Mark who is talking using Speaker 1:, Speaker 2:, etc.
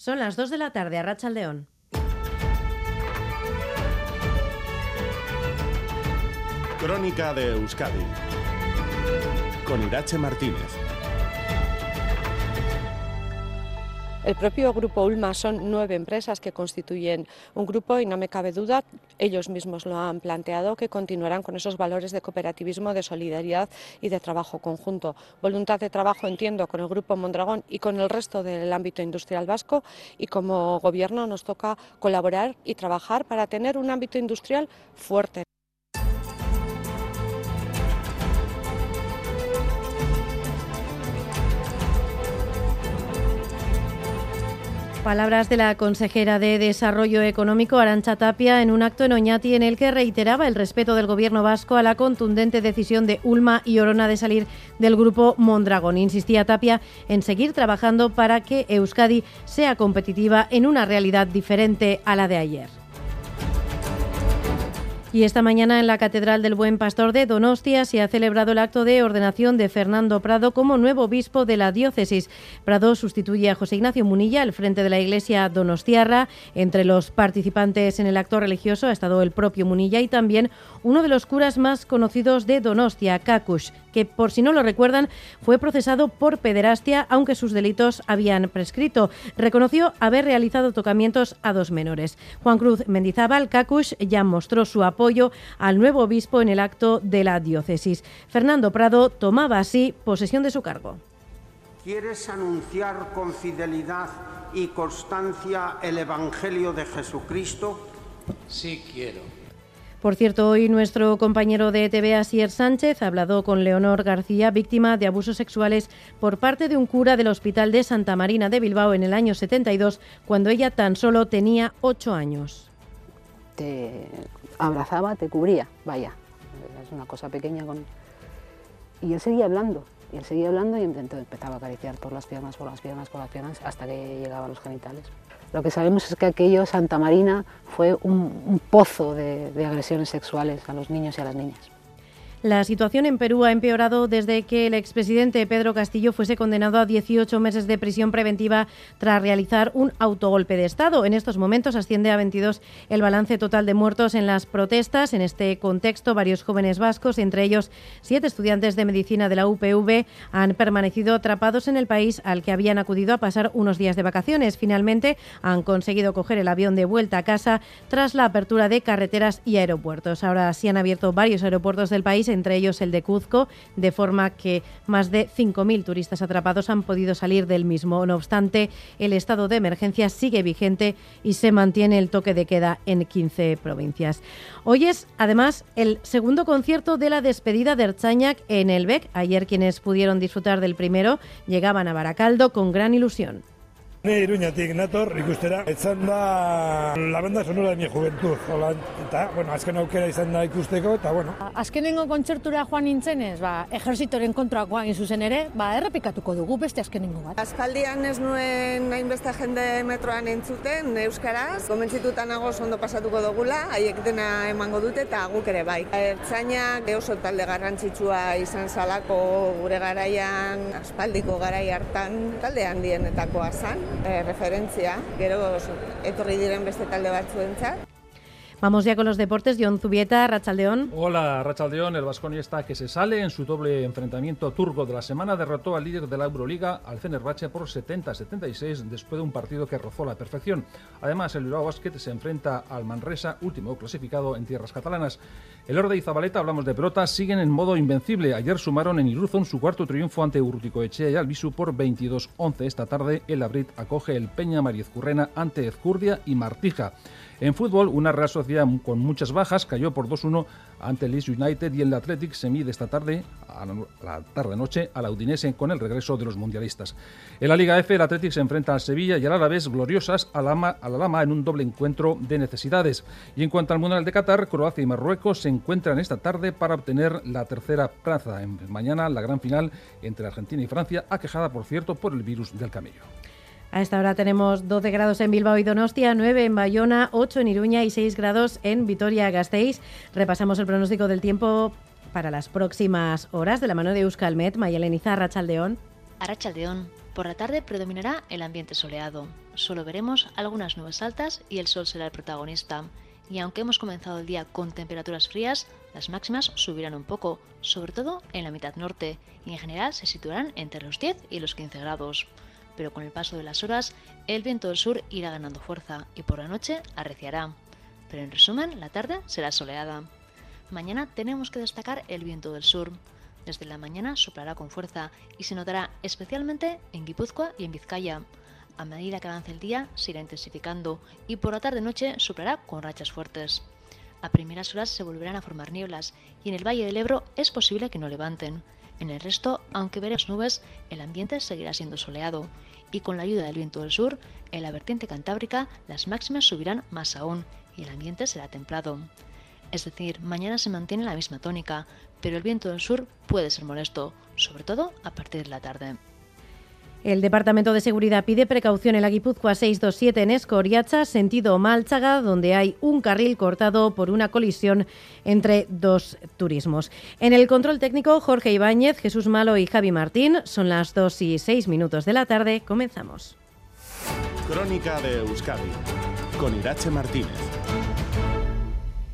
Speaker 1: Son las 2 de la tarde a Racha León.
Speaker 2: Crónica de Euskadi con Irache Martínez.
Speaker 3: El propio grupo Ulma son nueve empresas que constituyen un grupo y no me cabe duda, ellos mismos lo han planteado, que continuarán con esos valores de cooperativismo, de solidaridad y de trabajo conjunto. Voluntad de trabajo, entiendo, con el grupo Mondragón y con el resto del ámbito industrial vasco y como gobierno nos toca colaborar y trabajar para tener un ámbito industrial fuerte.
Speaker 1: Palabras de la consejera de Desarrollo Económico, Arancha Tapia, en un acto en Oñati en el que reiteraba el respeto del Gobierno vasco a la contundente decisión de Ulma y Orona de salir del grupo Mondragón. Insistía Tapia en seguir trabajando para que Euskadi sea competitiva en una realidad diferente a la de ayer. Y esta mañana en la Catedral del Buen Pastor de Donostia se ha celebrado el acto de ordenación de Fernando Prado como nuevo obispo de la diócesis. Prado sustituye a José Ignacio Munilla al frente de la iglesia donostiarra. Entre los participantes en el acto religioso ha estado el propio Munilla y también uno de los curas más conocidos de Donostia, Kakush, que por si no lo recuerdan fue procesado por pederastia aunque sus delitos habían prescrito. Reconoció haber realizado tocamientos a dos menores. Juan Cruz Mendizábal, Kakush, ya mostró su apoyo apoyo al nuevo obispo en el acto de la diócesis. Fernando Prado tomaba así posesión de su cargo.
Speaker 4: ¿Quieres anunciar con fidelidad y constancia el Evangelio de Jesucristo?
Speaker 5: Sí quiero.
Speaker 1: Por cierto, hoy nuestro compañero de TV, Asier Sánchez, ha hablado con Leonor García, víctima de abusos sexuales por parte de un cura del Hospital de Santa Marina de Bilbao en el año 72, cuando ella tan solo tenía ocho años
Speaker 6: abrazaba, te cubría, vaya, es una cosa pequeña con... Y él seguía hablando, y él seguía hablando y empezaba a acariciar por las piernas, por las piernas, por las piernas, hasta que llegaba los genitales. Lo que sabemos es que aquello, Santa Marina, fue un, pozo de agresiones sexuales a los niños y a las niñas.
Speaker 1: La situación en Perú ha empeorado desde que el expresidente Pedro Castillo fuese condenado a 18 meses de prisión preventiva tras realizar un autogolpe de Estado. En estos momentos asciende a 22 el balance total de muertos en las protestas. En este contexto, varios jóvenes vascos, entre ellos siete estudiantes de medicina de la UPV, han permanecido atrapados en el país al que habían acudido a pasar unos días de vacaciones. Finalmente, han conseguido coger el avión de vuelta a casa tras la apertura de carreteras y aeropuertos. Ahora sí han abierto varios aeropuertos del país entre ellos el de Cuzco, de forma que más de 5.000 turistas atrapados han podido salir del mismo. No obstante, el estado de emergencia sigue vigente y se mantiene el toque de queda en 15 provincias. Hoy es, además, el segundo concierto de la despedida de Erchañac en el BEC. Ayer quienes pudieron disfrutar del primero llegaban a Baracaldo con gran ilusión.
Speaker 7: Ni iruñatik nator ikustera, etzan da la banda sonora de mi juventud, hola, eta, bueno, azken aukera izan da ikusteko, eta, bueno.
Speaker 8: Azkenengo kontzertura joan nintzenez, ba, ejerzitoren kontrakoa zuzen ere, ba, errepikatuko dugu beste azkenengo bat.
Speaker 9: Azpaldian ez nuen hainbeste jende metroan entzuten, euskaraz, komentzituta nago ondo pasatuko dugula, haiek dena emango dute, eta guk ere bai. Ertzainak oso talde garrantzitsua izan salako gure garaian, aspaldiko garai hartan, talde handienetakoa zan eh, referentzia, gero etorri diren beste talde batzuentzat.
Speaker 1: Vamos ya con los deportes. John Zubieta, Rachaldeón.
Speaker 10: Hola, Rachaldeón. El Vasconia está que se sale en su doble enfrentamiento turco de la semana. Derrotó al líder de la Euroliga, al Fenerbahce, por 70-76 después de un partido que rozó la perfección. Además, el Bilbao Basket se enfrenta al Manresa, último clasificado en tierras catalanas. El Orde y Zabaleta, hablamos de pelota, siguen en modo invencible. Ayer sumaron en Iruzón su cuarto triunfo ante Urrutico Echea y Albisu por 22-11. Esta tarde, el Abrit acoge el Peña Mariezcurrena ante Ezcurdia y Martija. En fútbol, una Real Sociedad con muchas bajas cayó por 2-1 ante el Leeds United y el Athletic se mide esta tarde, a la tarde-noche, al Udinese con el regreso de los mundialistas. En la Liga F, el Athletic se enfrenta al Sevilla y al Alavés gloriosas a la, a la Lama en un doble encuentro de necesidades. Y en cuanto al Mundial de Qatar, Croacia y Marruecos se encuentran esta tarde para obtener la tercera plaza. Mañana la gran final entre Argentina y Francia, aquejada por cierto por el virus del camello.
Speaker 1: A esta hora tenemos 12 grados en Bilbao y Donostia, 9 en Bayona, 8 en Iruña y 6 grados en Vitoria-Gasteiz. Repasamos el pronóstico del tiempo para las próximas horas de la mano de Euskalmet, Mayelen Izarra, Chaldeón.
Speaker 11: Arrachaldeón.
Speaker 5: Por la tarde predominará el ambiente soleado. Solo veremos algunas nubes altas y el sol será el protagonista. Y aunque hemos comenzado el día con temperaturas frías, las máximas subirán un poco, sobre todo en la mitad norte, y en general se situarán entre los 10 y los 15 grados. Pero con el paso de las horas, el viento del sur irá ganando fuerza y por la noche arreciará. Pero en resumen, la tarde será soleada. Mañana tenemos que destacar el viento del sur. Desde la mañana soplará con fuerza y se notará especialmente en Guipúzcoa y en Vizcaya. A medida que avance el día se irá intensificando y por la tarde-noche soplará con rachas fuertes. A primeras horas se volverán a formar nieblas y en el Valle del Ebro es posible que no levanten. En el resto, aunque veremos nubes, el ambiente seguirá siendo soleado y con la ayuda del viento del sur, en la vertiente cantábrica las máximas subirán más aún y el ambiente será templado. Es decir, mañana se mantiene la misma tónica, pero el viento del sur puede ser molesto, sobre todo a partir de la tarde.
Speaker 1: El Departamento de Seguridad pide precaución en la Guipúzcoa 627 en Escoriacha, sentido Málchaga, donde hay un carril cortado por una colisión entre dos turismos. En el control técnico, Jorge Ibáñez, Jesús Malo y Javi Martín. Son las 2 y 6 minutos de la tarde. Comenzamos.
Speaker 2: Crónica de Euskadi con Irache Martínez.